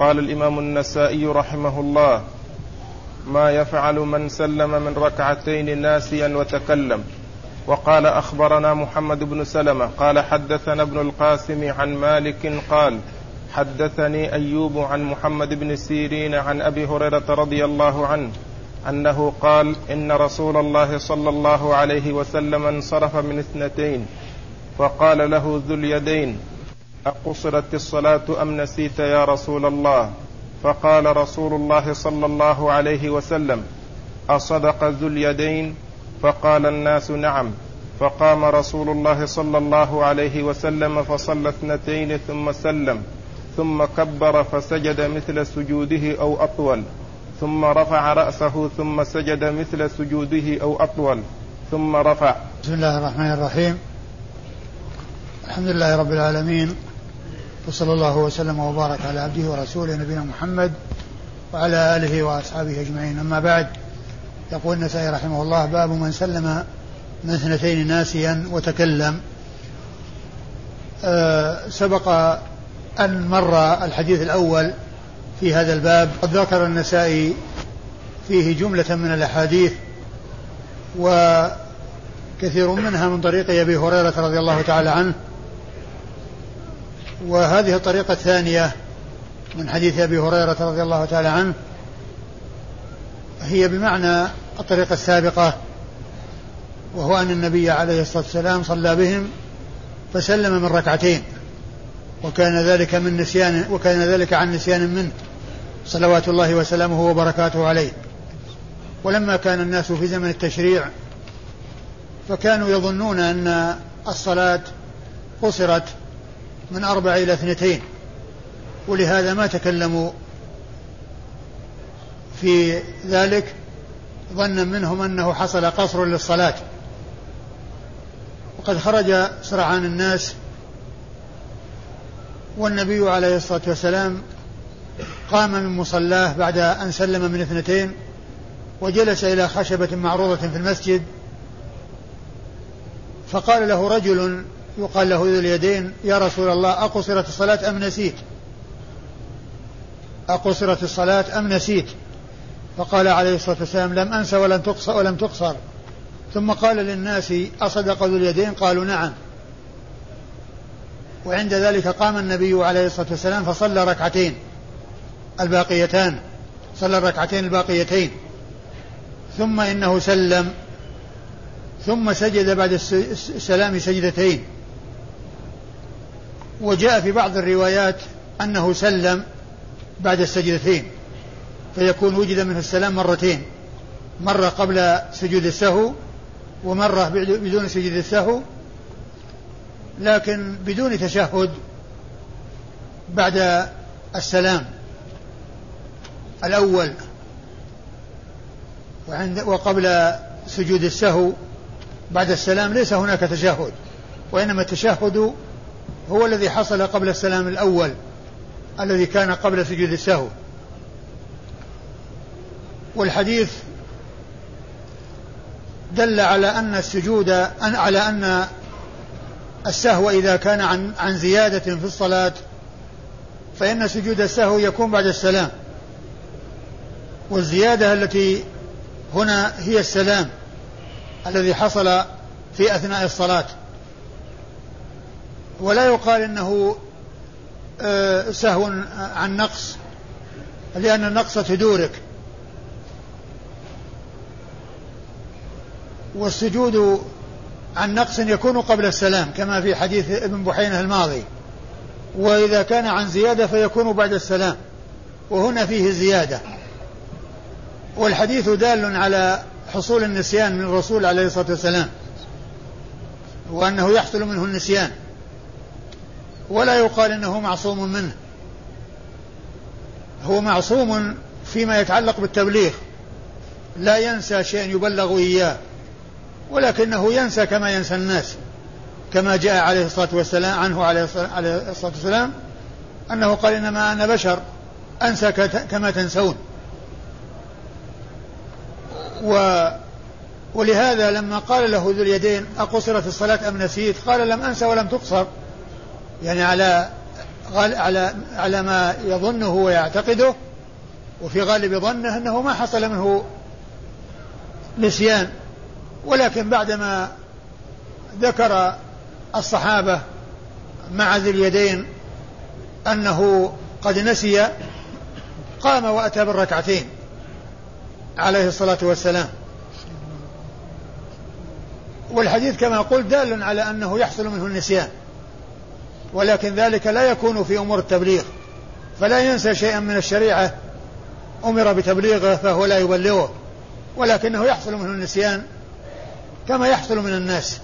قال الإمام النسائي رحمه الله ما يفعل من سلم من ركعتين ناسيا وتكلم. وقال أخبرنا محمد بن سلمة قال حدثنا ابن القاسم عن مالك قال حدثني أيوب عن محمد بن سيرين عن أبي هريرة رضي الله عنه أنه قال إن رسول الله صلى الله عليه وسلم انصرف من اثنتين فقال له ذو اليدين أقصرت الصلاة أم نسيت يا رسول الله؟ فقال رسول الله صلى الله عليه وسلم أصدق ذو اليدين؟ فقال الناس نعم. فقام رسول الله صلى الله عليه وسلم فصلى اثنتين ثم سلم ثم كبر فسجد مثل سجوده أو أطول ثم رفع رأسه ثم سجد مثل سجوده أو أطول ثم رفع. بسم الله الرحمن الرحيم. الحمد لله رب العالمين. وصلى الله وسلم وبارك على عبده ورسوله نبينا محمد وعلى آله وأصحابه أجمعين. أما بعد يقول النسائي رحمه الله باب من سلم من اثنتين ناسيا وتكلم. أه سبق أن مر الحديث الأول في هذا الباب. قد ذكر النسائي فيه جملة من الأحاديث وكثير منها من طريق أبي هريرة رضي الله تعالى عنه. وهذه الطريقة الثانية من حديث أبي هريرة رضي الله تعالى عنه هي بمعنى الطريقة السابقة وهو أن النبي عليه الصلاة والسلام صلى بهم فسلم من ركعتين وكان ذلك من نسيان وكان ذلك عن نسيان منه صلوات الله وسلامه وبركاته عليه. ولما كان الناس في زمن التشريع فكانوا يظنون أن الصلاة قصرت من أربع إلى اثنتين. ولهذا ما تكلموا في ذلك ظنا منهم أنه حصل قصر للصلاة. وقد خرج سرعان الناس والنبي عليه الصلاة والسلام قام من مصلاه بعد أن سلم من اثنتين وجلس إلى خشبة معروضة في المسجد. فقال له رجل يقال له ذو اليدين يا رسول الله أقصرت الصلاة أم نسيت؟ أقصرت الصلاة أم نسيت؟ فقال عليه الصلاة والسلام لم أنس ولم تقصر ولم تقصر. ثم قال للناس أصدق ذو اليدين؟ قالوا نعم. وعند ذلك قام النبي عليه الصلاة والسلام فصلى ركعتين الباقيتان صلى الركعتين الباقيتين. ثم إنه سلم ثم سجد بعد السلام سجدتين. وجاء في بعض الروايات أنه سلم بعد السجدتين فيكون وجد منه السلام مرتين مرة قبل سجود السهو ومرة بدون سجود السهو لكن بدون تشهد بعد السلام الأول وعند وقبل سجود السهو بعد السلام ليس هناك تشهد وإنما التشهد هو الذي حصل قبل السلام الأول الذي كان قبل سجود السهو. والحديث دل على أن السجود على أن السهو إذا كان عن عن زيادة في الصلاة فإن سجود السهو يكون بعد السلام. والزيادة التي هنا هي السلام الذي حصل في أثناء الصلاة. ولا يقال إنه آه، سهو عن نقص لأن النقص تدورك والسجود عن نقص يكون قبل السلام كما في حديث ابن بحينة الماضي. وإذا كان عن زيادة فيكون بعد السلام وهنا فيه زيادة. والحديث دال على حصول النسيان من الرسول عليه الصلاة والسلام وأنه يحصل منه النسيان. ولا يقال إنه معصوم منه. هو معصوم فيما يتعلق بالتبليغ. لا ينسى شيئا يبلغ إياه ولكنه ينسى كما ينسى الناس. كما جاء عليه الصلاة والسلام عنه عليه الصلاه والسلام أنه قال إنما أنا بشر أنسى كما تنسون. و ولهذا لما قال له ذو اليدين أقصرت الصلاة أم نسيت؟ قال لم أنسى ولم تقصر. يعني على على على ما يظنه ويعتقده وفي غالب ظنه أنه ما حصل منه نسيان. ولكن بعدما ذكر الصحابة مع ذي اليدين أنه قد نسي قام وأتى بالركعتين عليه الصلاة والسلام. والحديث كما قلت دال على أنه يحصل منه النسيان. ولكن ذلك لا يكون في أمور التبليغ. فلا ينسى شيئا من الشريعة أمر بتبليغه فهو لا يبلغه ولكنه يحصل منه النسيان كما يحصل من الناس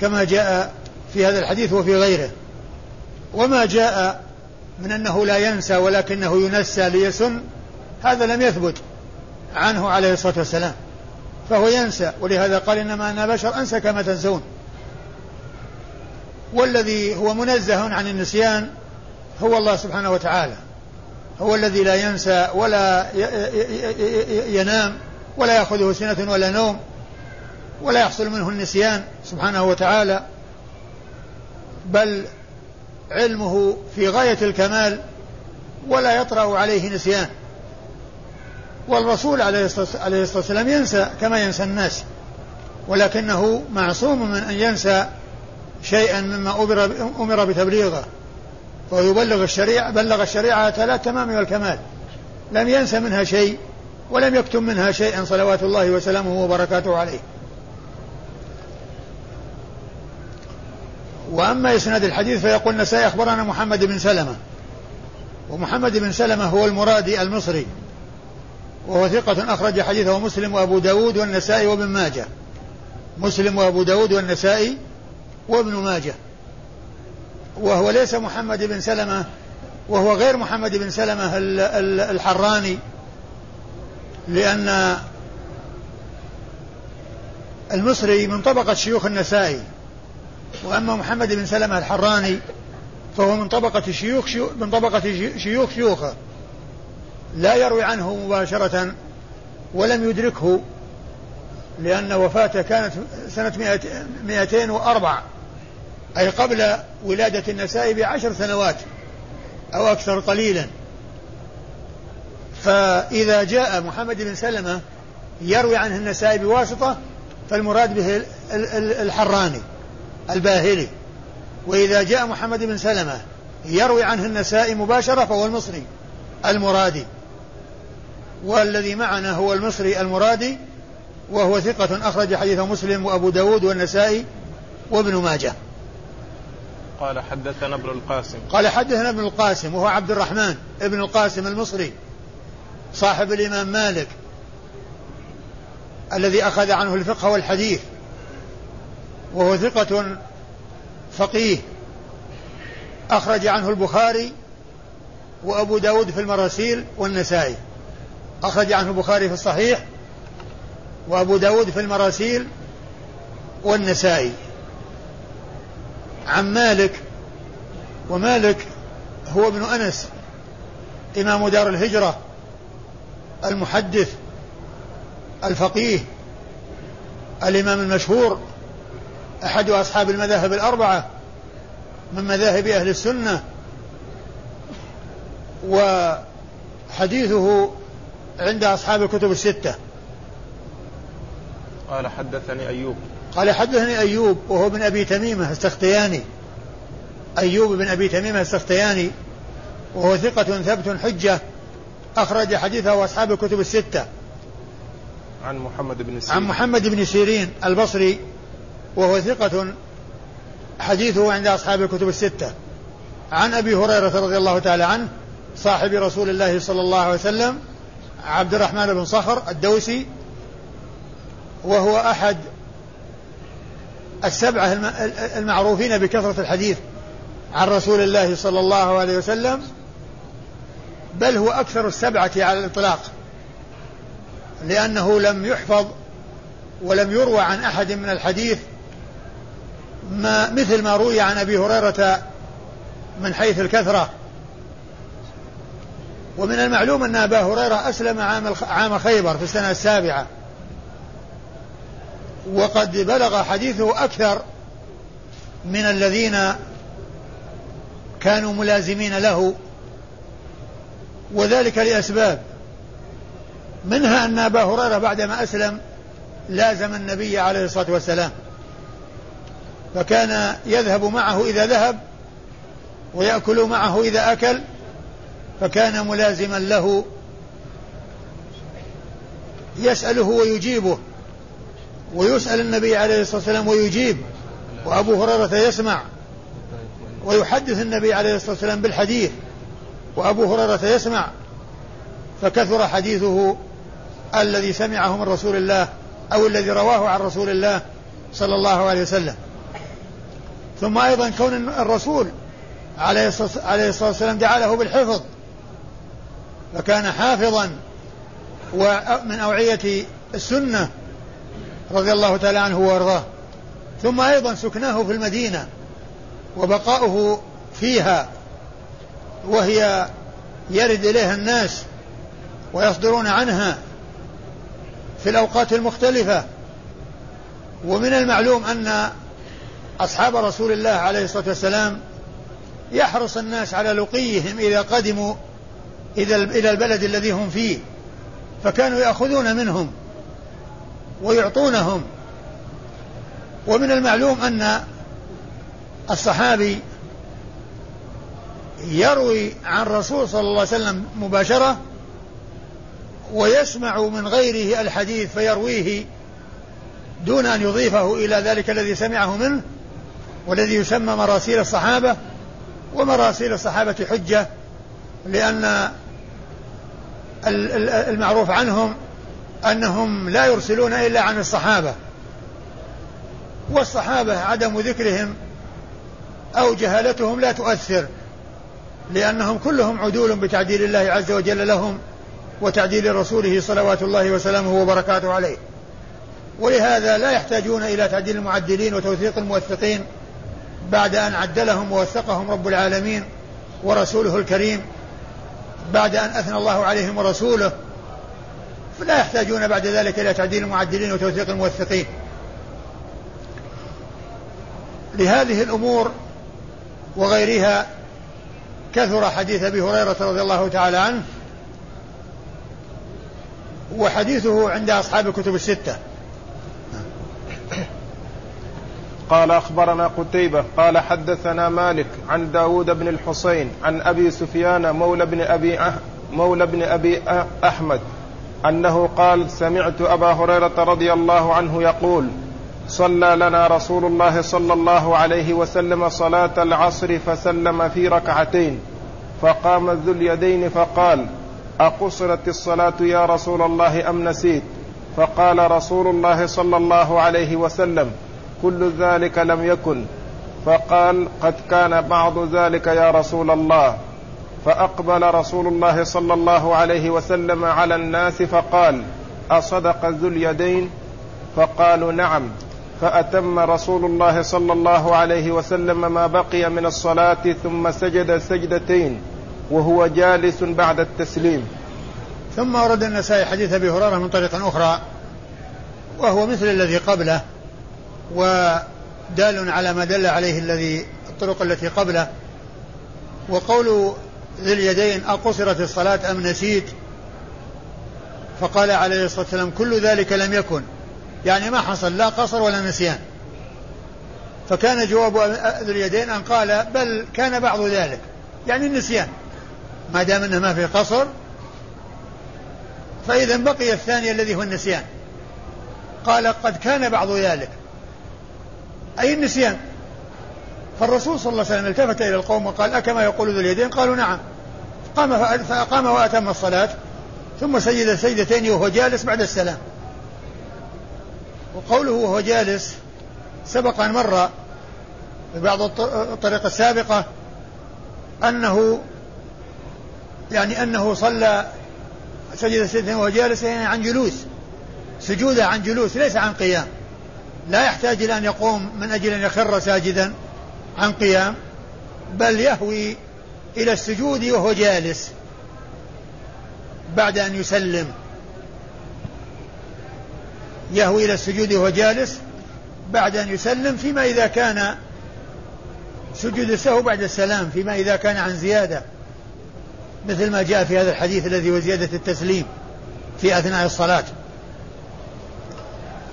كما جاء في هذا الحديث وفي غيره. وما جاء من أنه لا ينسى ولكنه ينسى ليسن هذا لم يثبت عنه عليه الصلاة والسلام فهو ينسى. ولهذا قال إنما أنا بشر أنسى كما تنسون. والذي هو منزه عن النسيان هو الله سبحانه وتعالى. هو الذي لا ينسى ولا ينام ولا يأخذه سنة ولا نوم ولا يحصل منه النسيان سبحانه وتعالى. بل علمه في غاية الكمال ولا يطرأ عليه نسيان. والرسول عليه الصلاة والسلام ينسى كما ينسى الناس ولكنه معصوم من أن ينسى شيئا مما أمر, أمر بتبليغه. ويبلغ الشريعة بلغ الشريعة على التمام والكمال. لم ينسى منها شيء ولم يكتم منها شيئا صلوات الله وسلامه وبركاته عليه. وأما إسناد الحديث فيقول النسائي أخبرنا محمد بن سلمة. ومحمد بن سلمة هو المرادي المصري. وهو ثقة أخرج حديثه مسلم وأبو داود والنسائي وابن ماجه. مسلم وأبو داود والنسائي وابن ماجه. وهو ليس محمد بن سلمة وهو غير محمد بن سلمة الحراني لأن المصري من طبقة شيوخ النسائي. وأما محمد بن سلمة الحراني فهو من طبقة شيوخ من طبقة شيوخ شيوخه. لا يروي عنه مباشرة ولم يدركه. لأن وفاته كانت سنة 204 أي قبل ولادة النسائي بعشر سنوات أو أكثر قليلا. فإذا جاء محمد بن سلمة يروي عنه النسائي بواسطة فالمراد به الحراني الباهلي. وإذا جاء محمد بن سلمة يروي عنه النسائي مباشرة فهو المصري المرادي. والذي معنا هو المصري المرادي وهو ثقة أخرج حديثه مسلم وأبو داود والنسائي وابن ماجه. قال حدثنا ابن القاسم. قال حدثنا ابن القاسم وهو عبد الرحمن ابن القاسم المصري صاحب الإمام مالك الذي أخذ عنه الفقه والحديث وهو ثقة فقيه أخرج عنه البخاري وأبو داود في المراسيل والنسائي أخرج عنه البخاري في الصحيح وأبو داود في المراسيل والنسائي. عن مالك ومالك هو ابن أنس إمام دار الهجرة المحدث الفقيه الإمام المشهور أحد أصحاب المذاهب الأربعة من مذاهب أهل السنة. وحديثه عند أصحاب الكتب الستة. قال حدثني أيوب. قال حدثني أيوب وهو بن أبي تميمة السختياني. أيوب بن أبي تميمة السختياني وهو ثقة ثبت حجة أخرج حديثه أصحاب الكتب الستة. عن محمد بن سيرين. عن محمد بن سيرين البصري وهو ثقة حديثه عند أصحاب الكتب الستة. عن أبي هريرة رضي الله تعالى عنه صاحب رسول الله صلى الله عليه وسلم عبد الرحمن بن صخر الدوسي وهو أحد السبعة المعروفين بكثرة الحديث عن رسول الله صلى الله عليه وسلم بل هو أكثر السبعة على الإطلاق لأنه لم يحفظ ولم يروى عن أحد من الحديث ما مثل ما روي عن أبي هريرة من حيث الكثرة. ومن المعلوم أن أبا هريرة أسلم عام عام خيبر في السنة السابعة. وقد بلغ حديثه أكثر من الذين كانوا ملازمين له وذلك لأسباب. منها أن أبا هريرة بعدما أسلم لازم النبي عليه الصلاة والسلام فكان يذهب معه إذا ذهب ويأكل معه إذا أكل فكان ملازما له يسأله ويجيبه. ويسأل النبي عليه الصلاة والسلام ويجيب وأبو هريرة يسمع ويحدث النبي عليه الصلاة والسلام بالحديث وأبو هريرة يسمع فكثر حديثه الذي سمعه من رسول الله أو الذي رواه عن رسول الله صلى الله عليه وسلم. ثم أيضا كون الرسول عليه الصلاة والسلام دعا له بالحفظ فكان حافظا ومن أوعية السنة رضي الله تعالى عنه وأرضاه. ثم أيضا سكناه في المدينة وبقاؤه فيها وهي يرد إليها الناس ويصدرون عنها في الأوقات المختلفة. ومن المعلوم أن أصحاب رسول الله عليه الصلاة والسلام يحرص الناس على لقيهم إذا قدموا إلى البلد الذي هم فيه فكانوا يأخذون منهم. ويعطونهم. ومن المعلوم أن الصحابي يروي عن الرسول صلى الله عليه وسلم مباشرة ويسمع من غيره الحديث فيرويه دون أن يضيفه إلى ذلك الذي سمعه منه والذي يسمى مراسيل الصحابة ومراسيل الصحابة حجة لأن المعروف عنهم أنهم لا يرسلون إلا عن الصحابة. والصحابة عدم ذكرهم أو جهالتهم لا تؤثر لأنهم كلهم عدول بتعديل الله عز وجل لهم وتعديل رسوله صلوات الله وسلامه وبركاته عليه. ولهذا لا يحتاجون إلى تعديل المعدلين وتوثيق الموثقين بعد أن عدلهم ووثقهم رب العالمين ورسوله الكريم بعد أن أثنى الله عليهم ورسوله فلا يحتاجون بعد ذلك إلى تعديل المعدلين وتوثيق الموثقين. لهذه الأمور وغيرها كثر حديث أبي هريرة رضي الله تعالى عنه وحديثه عند أصحاب الكتب الستة. قال أخبرنا قتيبة قال حدثنا مالك عن داود بن الحسين عن أبي سفيان مولى بن أبي أه مولى بن أبي أحمد أنه قال سمعت أبا هريرة رضي الله عنه يقول صلى لنا رسول الله صلى الله عليه وسلم صلاة العصر فسلم في ركعتين فقام ذو اليدين فقال أقصرت الصلاة يا رسول الله أم نسيت؟ فقال رسول الله صلى الله عليه وسلم كل ذلك لم يكن. فقال قد كان بعض ذلك يا رسول الله. فأقبل رسول الله صلى الله عليه وسلم على الناس فقال أصدق ذو اليدين؟ فقالوا نعم. فأتم رسول الله صلى الله عليه وسلم ما بقي من الصلاة ثم سجد سجدتين وهو جالس بعد التسليم. ثم ورد النسائي حديث أبي هريرة من طريق أخرى وهو مثل الذي قبله ودال على ما دل عليه الذي الطرق التي قبله. وقول ذي اليدين أقصرت الصلاة أم نسيت؟ فقال عليه الصلاة والسلام كل ذلك لم يكن. يعني ما حصل لا قصر ولا نسيان. فكان جواب ذي اليدين أن قال بل كان بعض ذلك. يعني النسيان. ما دام إنه ما في قصر فإذا بقي الثاني الذي هو النسيان. قال قد كان بعض ذلك. أي النسيان؟ فالرسول صلى الله عليه وسلم التفت إلى القوم وقال أكما يقول ذو اليدين؟ قالوا نعم. قام فأقام وأتم الصلاة ثم سجد سجدتين وهو جالس بعد السلام. وقوله وهو جالس سبق أن مر في بعض الطريقة السابقة أنه يعني أنه صلى سجد سجدتين وهو جالس يعني عن جلوس سجوده عن جلوس ليس عن قيام. لا يحتاج إلى أن يقوم من أجل أن يخر ساجدا. عن قيام بل يهوي إلى السجود وهو جالس بعد أن يسلم. يهوي إلى السجود وهو جالس بعد أن يسلم فيما إذا كان سجود السهو بعد السلام فيما إذا كان عن زيادة مثل ما جاء في هذا الحديث الذي وزيادة التسليم في أثناء الصلاة.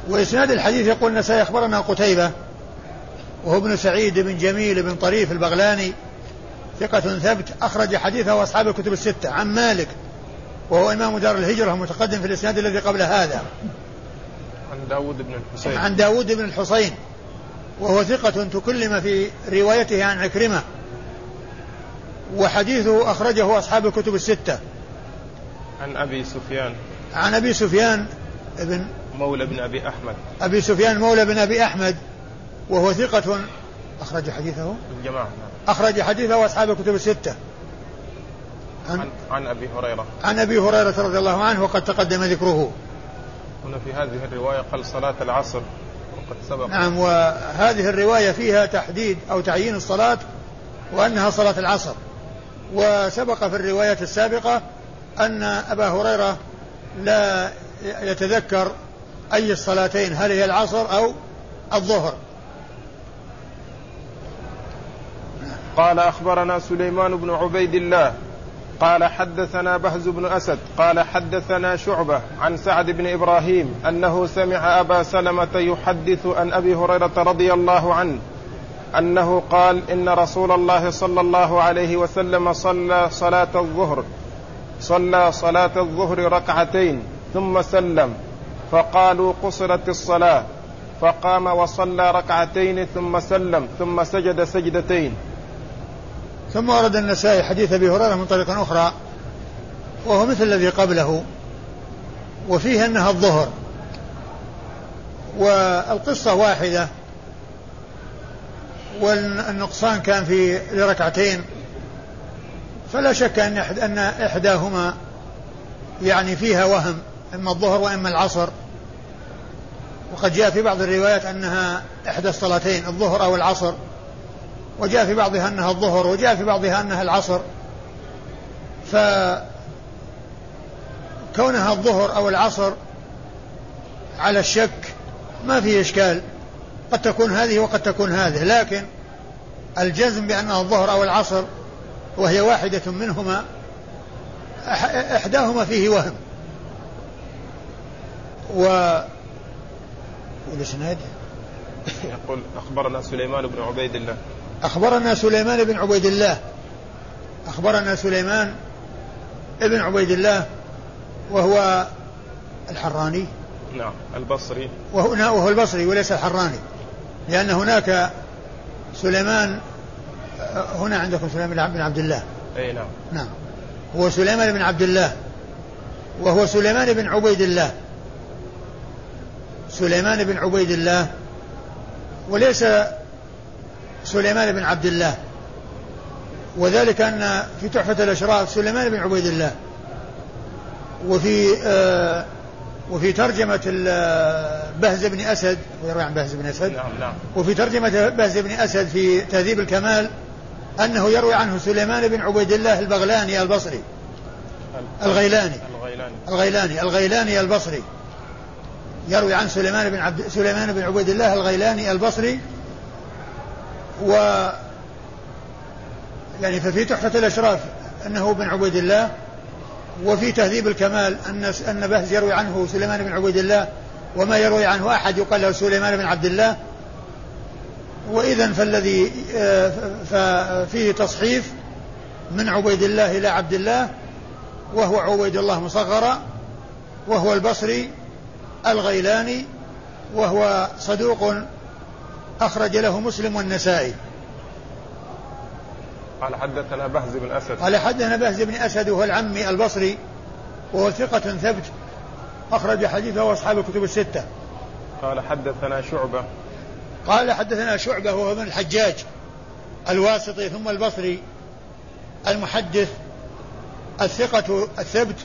وإسناد الحديث يقول النسائي أخبرنا قتيبة وهو ابن سعيد بن جميل بن طريف البغلاني ثقة ثبت أخرج حديثه أصحاب الكتب الستة عن مالك وهو إمام دار الهجرة متقدم في الإسناد الذي قبل هذا. عن داود بن الحسين. عن داود بن الحسين وهو ثقة تكلم في روايته عن عكرمة وحديثه أخرجه أصحاب الكتب الستة. عن أبي سفيان. عن أبي سفيان ابن مولى بن أبي أحمد. أبي سفيان مولى بن أبي أحمد وهو ثقة أخرج حديثه؟ الجماعة. أخرج حديثه أصحاب الكتب الستة. عن, عن أبي هريرة. عن أبي هريرة رضي الله عنه وقد تقدم ذكره. هنا في هذه الرواية قال صلاة العصر وقد سبق. نعم وهذه الرواية فيها تحديد أو تعيين الصلاة وأنها صلاة العصر. وسبق في الرواية السابقة أن أبا هريرة لا يتذكر أي الصلاتين هل هي العصر أو الظهر. قال أخبرنا سليمان بن عبيد الله قال حدثنا بهز بن أسد قال حدثنا شعبة عن سعد بن إبراهيم أنه سمع أبا سلمة يحدث عن أبي هريرة رضي الله عنه أنه قال إن رسول الله صلى الله عليه وسلم صلى صلاة الظهر صلى صلاة الظهر ركعتين ثم سلم فقالوا قصرت الصلاة فقام وصلى ركعتين ثم سلم ثم سجد سجدتين. ثم ورد النسائي حديث أبي هريرة من طريق أخرى وهو مثل الذي قبله وفيه أنها الظهر. والقصة واحدة والنقصان كان في لركعتين فلا شك أن أن إحداهما يعني فيها وهم إما الظهر وإما العصر. وقد جاء في بعض الروايات أنها إحدى الصلاتين الظهر أو العصر. وجاء في بعضها أنها الظهر وجاء في بعضها أنها العصر. فكونها الظهر أو العصر على الشك ما في إشكال. قد تكون هذه وقد تكون هذه لكن الجزم بأنها الظهر أو العصر وهي واحدة منهما إحداهما فيه وهم. و والإسناد يقول أخبرنا سليمان بن عبيد الله. أخبرنا سليمان بن عبيد الله. أخبرنا سليمان بن عبيد الله وهو الحراني. نعم البصري. وهنا وهو البصري وليس الحراني. لأن هناك سليمان هنا عندكم سليمان بن عبد الله. أي نعم. نعم. هو سليمان بن عبد الله. وهو سليمان بن عبيد الله. سليمان بن عبيد الله. وليس سليمان بن عبد الله. وذلك أن في تحفة الأشراف سليمان بن عبيد الله. وفي آه وفي ترجمة بهز بن أسد ويروي عن بهز بن أسد. نعم نعم. وفي ترجمة بهز بن أسد في تهذيب الكمال أنه يروي عنه سليمان بن عبيد الله البغلاني البصري الغيلاني. الغيلاني. الغيلاني الغيلاني البصري. يروي عن سليمان بن عبد سليمان بن عبيد الله الغيلاني البصري. و يعني ففي تحفة الأشراف أنه بن عبيد الله وفي تهذيب الكمال أن أن بهز يروي عنه سليمان بن عبيد الله وما يروي عنه أحد يقال له سليمان بن عبد الله. وإذا فالذي آه، ففيه تصحيف من عبيد الله إلى عبد الله وهو عبيد الله مصغرا وهو البصري الغيلاني وهو صدوق أخرج له مسلم والنسائي. قال حدثنا بهز بن أسد. قال حدثنا بهز بن أسد وهو العمي البصري وهو ثقة ثبت أخرج حديثه أصحاب الكتب الستة. قال حدثنا شعبة. قال حدثنا شعبة وهو ابن الحجاج الواسطي ثم البصري المحدث الثقة الثبت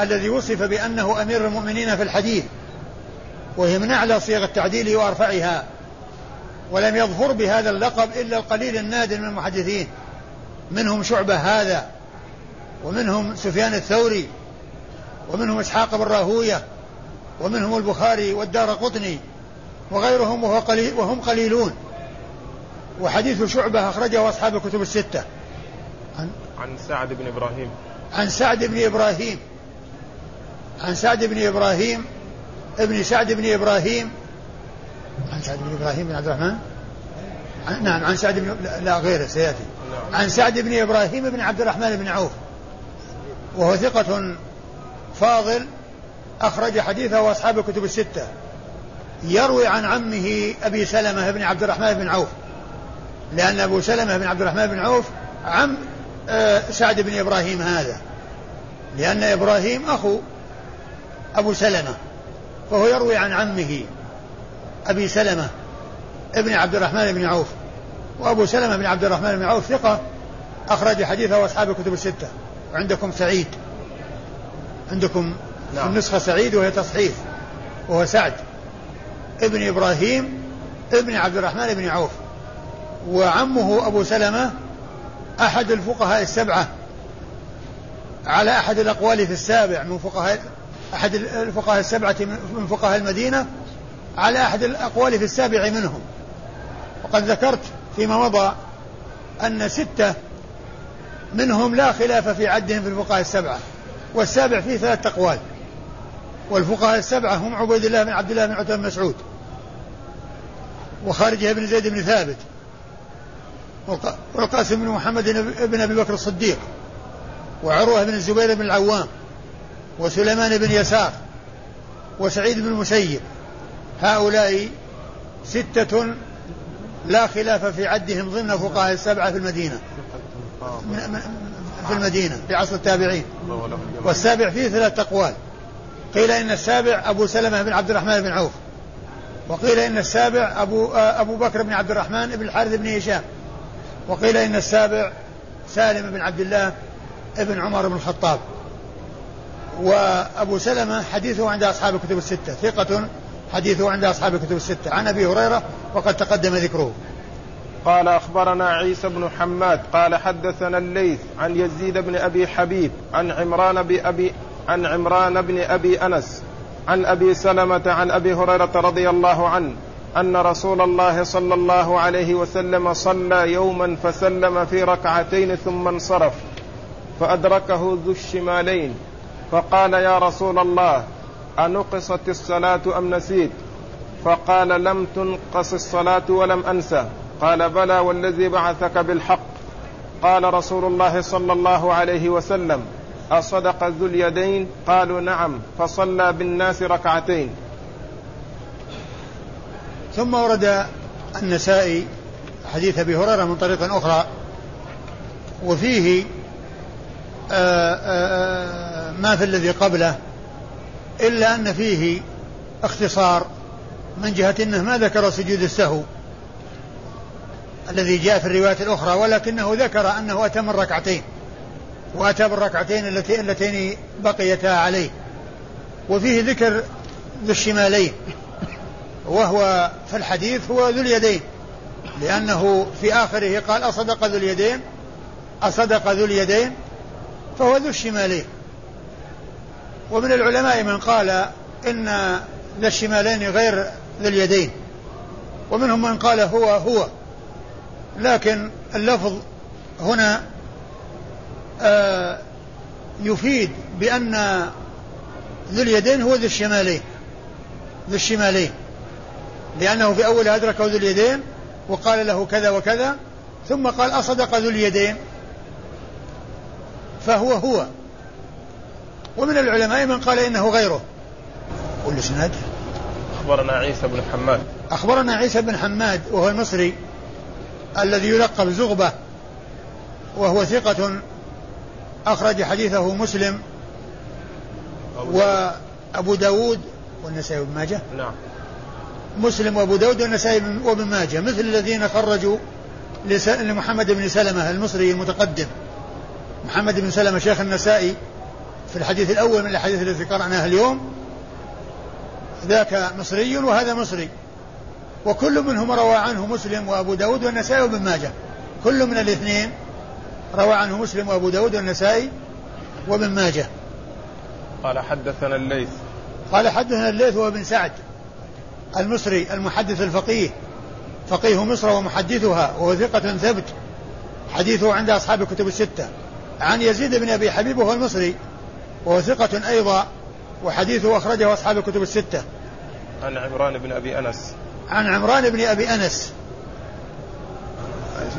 الذي وصف بأنه أمير المؤمنين في الحديث وهي من أعلى صيغ التعديل وأرفعها. ولم يظفر بهذا اللقب إلا القليل النادر من المحدثين. منهم شعبة هذا ومنهم سفيان الثوري ومنهم إسحاق بن راهوية ومنهم البخاري والدار قطني وغيرهم وهو قليل وهم قليلون. وحديث شعبة أخرجه أصحاب الكتب الستة. عن عن سعد بن إبراهيم. عن سعد بن إبراهيم. عن سعد بن إبراهيم ابن سعد بن إبراهيم عن سعد بن إبراهيم بن عبد الرحمن؟ نعم عن سعد بن لا غيره سيأتي. عن سعد بن إبراهيم بن عبد الرحمن بن عوف. وهو ثقة فاضل أخرج حديثه أصحاب الكتب الستة. يروي عن عمه أبي سلمة بن عبد الرحمن بن عوف. لأن أبو سلمة بن عبد الرحمن بن عوف عم آه، سعد بن إبراهيم هذا. لأن إبراهيم أخو أبو سلمة. فهو يروي عن عمه. أبي سلمة ابن عبد الرحمن بن عوف وأبو سلمة بن عبد الرحمن بن عوف ثقة أخرج حديثه أصحاب الكتب الستة وعندكم سعيد عندكم نعم. النسخة سعيد وهي تصحيف وهو سعد ابن إبراهيم ابن عبد الرحمن بن عوف وعمه أبو سلمة أحد الفقهاء السبعة على أحد الأقوال في السابع من فقهاء أحد الفقهاء السبعة من فقهاء المدينة على أحد الأقوال في السابع منهم. وقد ذكرت فيما مضى أن ستة منهم لا خلاف في عدهم في الفقهاء السبعة والسابع فيه ثلاثة أقوال. والفقهاء السبعة هم عبيد الله بن عبد الله بن عتبة بن مسعود وخارجه بن زيد بن ثابت والقاسم بن محمد بن أبي بكر الصديق وعروة بن الزبير بن العوام وسليمان بن يسار وسعيد بن المسيب هؤلاء ستة لا خلاف في عدهم ضمن فقهاء السبعة في المدينة. في المدينة في عصر التابعين. والسابع فيه ثلاثة أقوال. قيل إن السابع أبو سلمة بن عبد الرحمن بن عوف. وقيل إن السابع أبو أبو بكر بن عبد الرحمن بن الحارث بن هشام. وقيل إن السابع سالم بن عبد الله بن عمر بن الخطاب. وأبو سلمة حديثه عند أصحاب الكتب الستة. ثقة حديثه عند أصحاب الكتب الستة. عن أبي هريرة وقد تقدم ذكره. قال أخبرنا عيسى بن حماد قال حدثنا الليث عن يزيد بن أبي حبيب عن عمران بأبي عن عمران بن أبي أنس عن أبي سلمة عن أبي هريرة رضي الله عنه أن رسول الله صلى الله عليه وسلم صلى يوما فسلم في ركعتين ثم انصرف فأدركه ذو الشمالين فقال يا رسول الله أنقصت الصلاة أم نسيت؟ فقال لم تنقص الصلاة ولم أنسى. قال بلى والذي بعثك بالحق. قال رسول الله صلى الله عليه وسلم أصدق ذو اليدين؟ قالوا نعم فصلى بالناس ركعتين. ثم ورد النسائي حديث أبي هريرة من طريق أخرى وفيه آآ آه، آآ آه، ما في الذي قبله إلا أن فيه اختصار من جهة إنه ما ذكر سجود السهو الذي جاء في الروايات الأخرى ولكنه ذكر أنه أتى من ركعتين وأتى بالركعتين اللتين بقيتا عليه. وفيه ذكر ذو الشمالين وهو في الحديث هو ذو اليدين لأنه في آخره قال أصدق ذو اليدين أصدق ذو اليدين فهو ذو الشمالين. ومن العلماء من قال إن ذا الشمالين غير ذو اليدين ومنهم من قال هو هو. لكن اللفظ هنا آه يفيد بأن ذو اليدين هو ذو الشمالين ذو الشمالين لأنه في أول أدركه ذو اليدين وقال له كذا وكذا ثم قال أصدق ذو اليدين فهو هو. ومن العلماء من قال إنه غيره. قل سند أخبرنا عيسى بن حماد. أخبرنا عيسى بن حماد وهو المصري الذي يلقب زغبة وهو ثقة أخرج حديثه مسلم وأبو داود. والنسائي بن ماجه. نعم. مسلم وأبو داود والنسائي وابن ماجه. مثل الذين خرجوا لمحمد بن سلمة المصري المتقدم. محمد بن سلمة شيخ النسائي في الحديث الأول من الأحاديث التي قرأناها اليوم ذاك مصري وهذا مصري. وكل منهم روى عنه مسلم وأبو داود والنسائي وابن ماجه. كل من الاثنين روى عنه مسلم وأبو داود والنسائي وابن ماجه. قال حدثنا الليث. قال حدثنا الليث وابن سعد المصري المحدث الفقيه. فقيه مصر ومحدثها وهو ثقة ثبت. حديثه عند أصحاب الكتب الستة. عن يزيد بن أبي حبيب وهو المصري. وهو ثقة أيضا وحديثه أخرجه أصحاب الكتب الستة. عن عمران بن أبي أنس. عن عمران بن أبي أنس.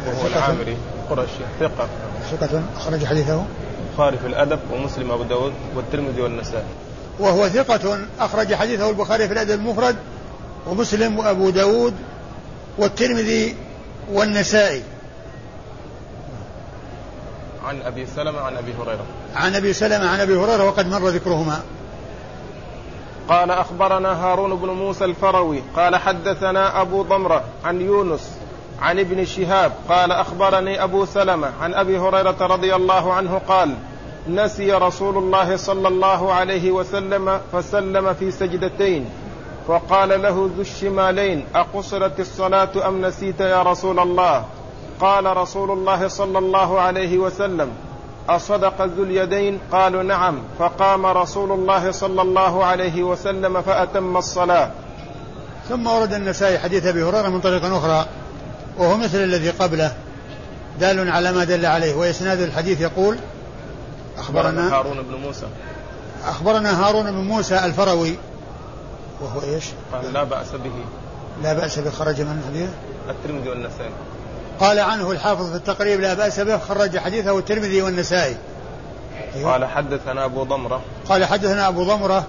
وهو العامري قرشي ثقة. ثقة أخرج حديثه. البخاري في الأدب ومسلم أبو داود والترمذي والنسائي. وهو ثقة أخرج حديثه البخاري في الأدب المفرد ومسلم وأبو داود والترمذي والنسائي. عن أبي سلمة عن أبي هريرة. عن أبي سلمة عن أبي هريرة وقد مر ذكرهما. قال أخبرنا هارون بن موسى الفروي قال حدثنا أبو ضمرة عن يونس عن ابن شهاب قال أخبرني أبو سلمة عن أبي هريرة رضي الله عنه قال نسي رسول الله صلى الله عليه وسلم فسلم في سجدتين فقال له ذو الشمالين أقصرت الصلاة أم نسيت يا رسول الله؟ قال رسول الله صلى الله عليه وسلم أصدق ذو اليدين؟ قالوا نعم. فقام رسول الله صلى الله عليه وسلم فأتم الصلاة. ثم ورد النسائي حديث أبي هريرة من طريق أخرى وهو مثل الذي قبله دال على ما دل عليه وإسناد الحديث يقول أخبرنا هارون بن موسى. أخبرنا هارون بن موسى الفروي وهو إيش؟ قال لا بأس به. لا بأس به خرج من حديث الترمذي والنسائي. قال عنه الحافظ في التقريب لا بأس به خرج حديثه الترمذي والنسائي. أيوة. قال حدثنا أبو ضمرة. قال حدثنا أبو ضمرة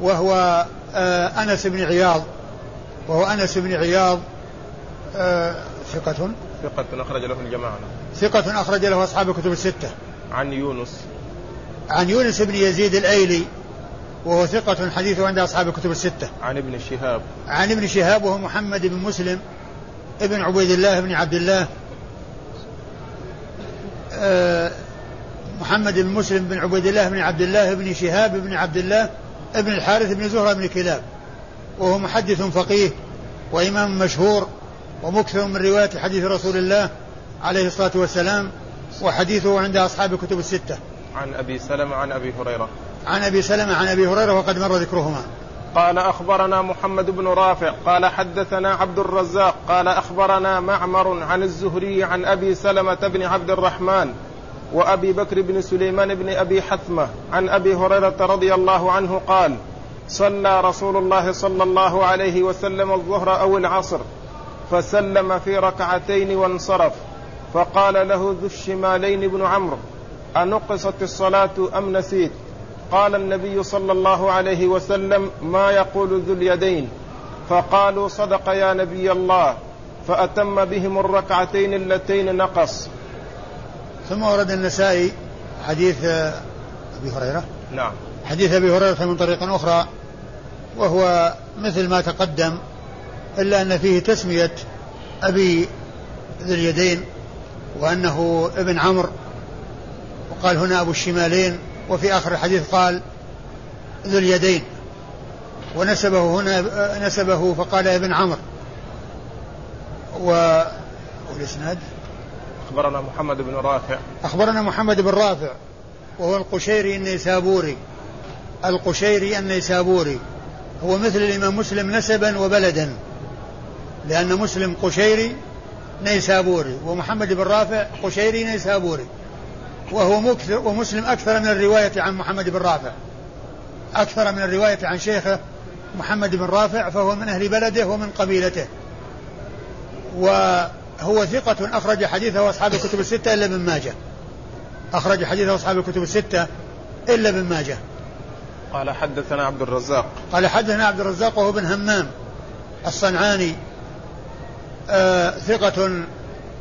وهو آه أنس بن عياض وهو أنس بن عياض آه ثقة. ثقة أخرج له الجماعة. ثقة أخرج له أصحاب الكتب الستة. عن يونس. عن يونس بن يزيد الأيلي وهو ثقة حديثه عند أصحاب الكتب الستة. عن ابن شهاب. عن ابن شهاب وهو محمد بن مسلم ابن عبيد الله بن عبد الله آه، محمد بن مسلم بن عبيد الله بن عبد الله بن شهاب بن عبد الله بن الحارث بن زهرة بن كلاب. وهو محدث فقيه وإمام مشهور ومكثر من رواية حديث رسول الله عليه الصلاة والسلام وحديثه عند أصحاب الكتب الستة. عن أبي سلمة عن أبي هريرة. عن أبي سلمة عن أبي هريرة وقد مر ذكرهما. قال أخبرنا محمد بن رافع قال حدثنا عبد الرزاق قال أخبرنا معمر عن الزهري عن أبي سلمة بن عبد الرحمن وأبي بكر بن سليمان بن أبي حثمة عن أبي هريرة رضي الله عنه قال صلى رسول الله صلى الله عليه وسلم الظهر أو العصر فسلم في ركعتين وانصرف فقال له ذو الشمالين بن عمرو أنقصت الصلاة أم نسيت؟ قال النبي صلى الله عليه وسلم ما يقول ذو اليدين. فقالوا صدق يا نبي الله. فأتم بهم الركعتين اللتين نقص. ثم ورد النسائي حديث أبي هريرة. نعم. حديث أبي هريرة من طريق أخرى وهو مثل ما تقدم إلا أن فيه تسمية أبي ذي اليدين وأنه ابن عمرو. وقال هنا أبو الشمالين وفي آخر الحديث قال ذو اليدين. ونسبه هنا نسبه فقال ابن عمرو. و والإسناد؟ أخبرنا محمد بن رافع. أخبرنا محمد بن رافع وهو القشيري النيسابوري. القشيري النيسابوري. هو مثل الإمام مسلم نسبا وبلدا لأن مسلم قشيري نيسابوري ومحمد بن رافع قشيري نيسابوري. وهو مكثر ومسلم أكثر من الرواية عن محمد بن رافع. أكثر من الرواية عن شيخه محمد بن رافع فهو من أهل بلده ومن قبيلته. وهو ثقة أخرج حديثه أصحاب الكتب الستة إلا ابن ماجه. أخرج حديثه أصحاب الكتب الستة إلا ابن ماجه. قال حدثنا عبد الرزاق. قال حدثنا عبد الرزاق وهو بن همام الصنعاني. آه ثقة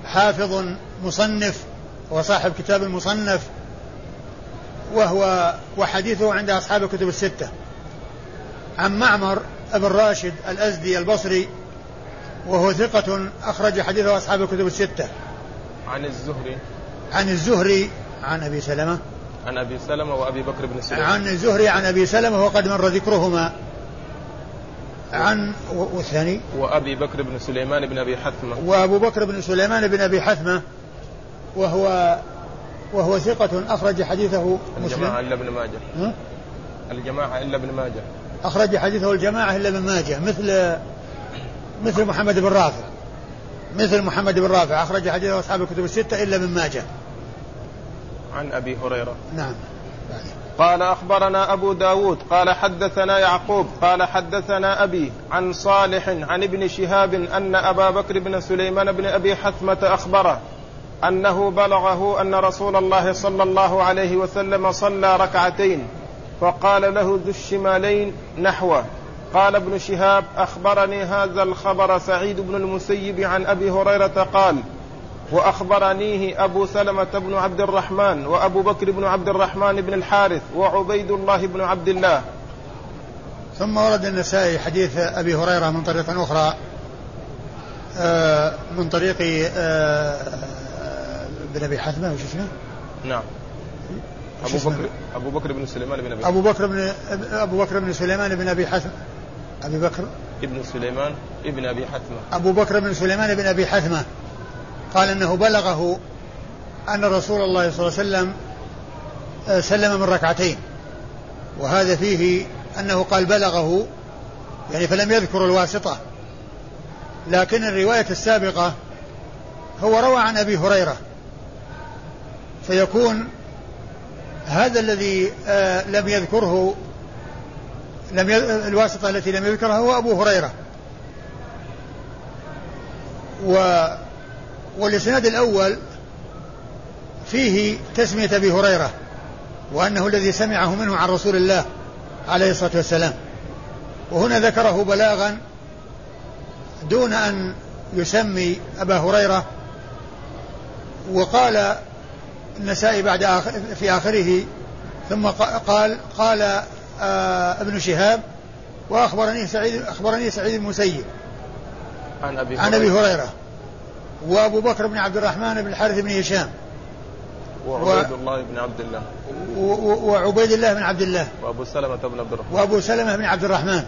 حافظ مصنف وصاحب كتاب المصنف وهو وحديثه عند أصحاب الكتب الستة. عن معمر بن راشد الأزدي البصري وهو ثقة أخرج حديثه أصحاب الكتب الستة. عن الزهري. عن الزهري عن أبي سلمة. عن أبي سلمة وأبي بكر بن سليمان عن الزهري عن أبي سلمة وقد مر ذكرهما. عن والثاني؟ وأبي بكر بن سليمان بن أبي حثمة. وأبو بكر بن سليمان بن أبي حثمة. وهو وهو ثقة أخرج حديثه مسلم. الجماعة إلا ابن ماجه؟ الجماعة إلا ابن ماجه. أخرج حديثه الجماعة إلا ابن ماجه مثل مثل محمد بن رافع. مثل محمد بن رافع أخرج حديثه أصحاب الكتب الستة إلا من ماجه. عن أبي هريرة. نعم. قال أخبرنا أبو داود قال حدثنا يعقوب قال حدثنا أبي عن صالح عن ابن شهاب أن أبا بكر بن سليمان بن أبي حثمة أخبره أنه بلغه أن رسول الله صلى الله عليه وسلم صلى ركعتين فقال له ذو الشمالين نحوه. قال ابن شهاب أخبرني هذا الخبر سعيد بن المسيب عن أبي هريرة قال وأخبرنيه أبو سلمة بن عبد الرحمن وأبو بكر بن عبد الرحمن بن الحارث وعبيد الله بن عبد الله. ثم ورد النسائي حديث أبي هريرة من طريق أخرى آه، من طريق آه، بن أبي حثمه وش اسمه؟ نعم. أبو بكر أبو بكر بن سليمان بن ابي أبو بكر بن أبو بكر بن سليمان بن أبي حثمه أبي بكر. ابن سليمان ابن أبي حثمه أبو بكر بن سليمان بن أبي حثمه قال إنه بلغه أن رسول الله صلى الله عليه وسلم آه، سلم من ركعتين. وهذا فيه أنه قال بلغه يعني فلم يذكر الواسطة. لكن الرواية السابقة هو روى عن أبي هريرة. فيكون هذا الذي آه، لم يذكره لم الواسطة التي لم يذكرها هو أبو هريرة. و والإسناد الأول فيه تسمية أبي هريرة وأنه الذي سمعه منه عن رسول الله عليه الصلاة والسلام. وهنا ذكره بلاغا دون أن يسمي أبا هريرة وقال النسائي بعد آخر في آخره. ثم قال قال آه ابن شهاب وأخبرني سعيد أخبرني سعيد المسيب عن أبي عن أبي هريرة. وأبو بكر بن عبد الرحمن بن الحارث بن هشام. وعبيد و... الله بن عبد الله. و... و... وعبيد الله بن عبد الله. وأبو سلمة بن عبد الرحمن. وأبو سلمة بن عبد الرحمن.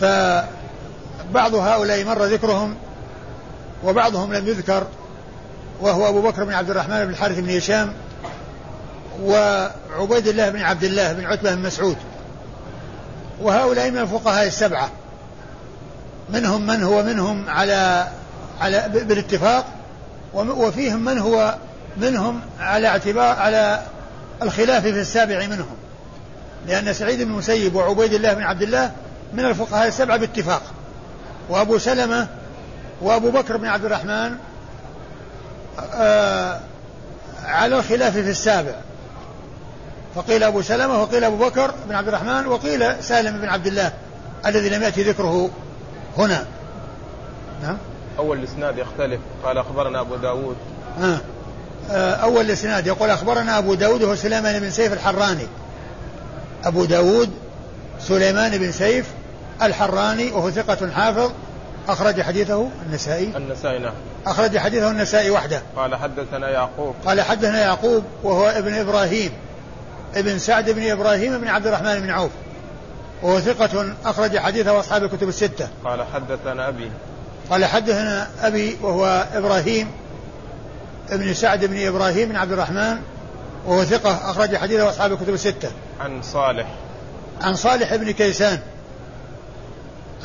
فبعض هؤلاء مر ذكرهم وبعضهم لم يذكر. وهو أبو بكر بن عبد الرحمن بن الحارث بن هشام وعبيد الله بن عبد الله بن عتبة بن مسعود. وهؤلاء من الفقهاء السبعة. منهم من هو منهم على على بالاتفاق وفيهم من هو منهم على اعتبار على الخلاف في السابع منهم. لأن سعيد بن المسيب وعبيد الله بن عبد الله من الفقهاء السبعة باتفاق. وأبو سلمة وأبو بكر بن عبد الرحمن على الخلاف في السابع. فقيل أبو سلمة وقيل أبو بكر بن عبد الرحمن وقيل سالم بن عبد الله الذي لم يأتي ذكره هنا. نعم. أول الإسناد يختلف. قال أخبرنا أبو داود. آه. آه أول الإسناد يقول أخبرنا أبو داود وهو سليمان بن سيف الحراني. أبو داود سليمان بن سيف الحراني وهو ثقة حافظ أخرج حديثه النسائي. النسائي نعم. أخرج حديثه النسائي وحده. قال حدثنا يعقوب. قال حدثنا يعقوب وهو ابن إبراهيم ابن سعد بن إبراهيم بن عبد الرحمن بن عوف وهو ثقة أخرج حديثه أصحاب الكتب الستة. قال حدثنا أبي. قال حدثنا أبي وهو إبراهيم ابن سعد بن إبراهيم بن عبد الرحمن وهو ثقة أخرج حديثه أصحاب الكتب الستة. عن صالح. عن صالح بن كيسان.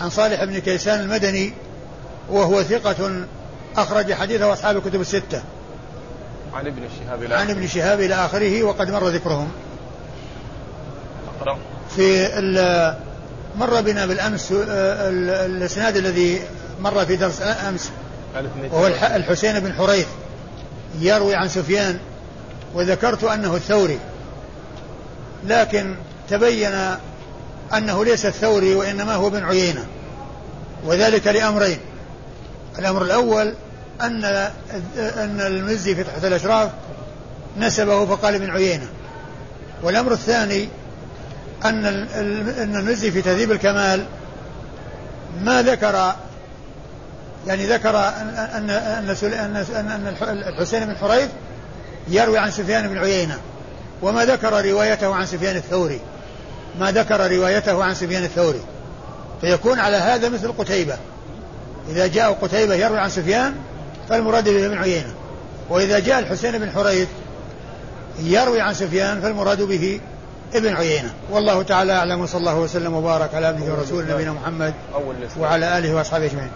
عن صالح بن كيسان المدني وهو ثقة أخرج حديثه أصحاب الكتب الستة. عن ابن شهاب إلى عن ابن شهاب إلى آخره وقد مر ذكرهم. أقرأ. في مر بنا بالأمس آه، الإسناد الذي مر في درس أمس وهو الحسين بن حريث يروي عن سفيان وذكرت أنه الثوري. لكن تبين أنه ليس الثوري وإنما هو بن عيينة. وذلك لأمرين. الأمر الأول أن أن المزي في تحت الأشراف نسبه فقال ابن عيينة. والأمر الثاني أن أن المزي في تهذيب الكمال ما ذكر يعني ذكر أن أن أن أن الحسين بن حريث يروي عن سفيان بن عيينة وما ذكر روايته عن سفيان الثوري. ما ذكر روايته عن سفيان الثوري. فيكون على هذا مثل قتيبة. إذا جاء قتيبة يروي عن سفيان فالمراد به ابن عيينة. وإذا جاء الحسين بن حريث يروي عن سفيان فالمراد به ابن عيينة. والله تعالى أعلم وصلى الله وسلم وبارك على عبده ورسوله نبينا محمد وعلى آله وأصحابه أجمعين.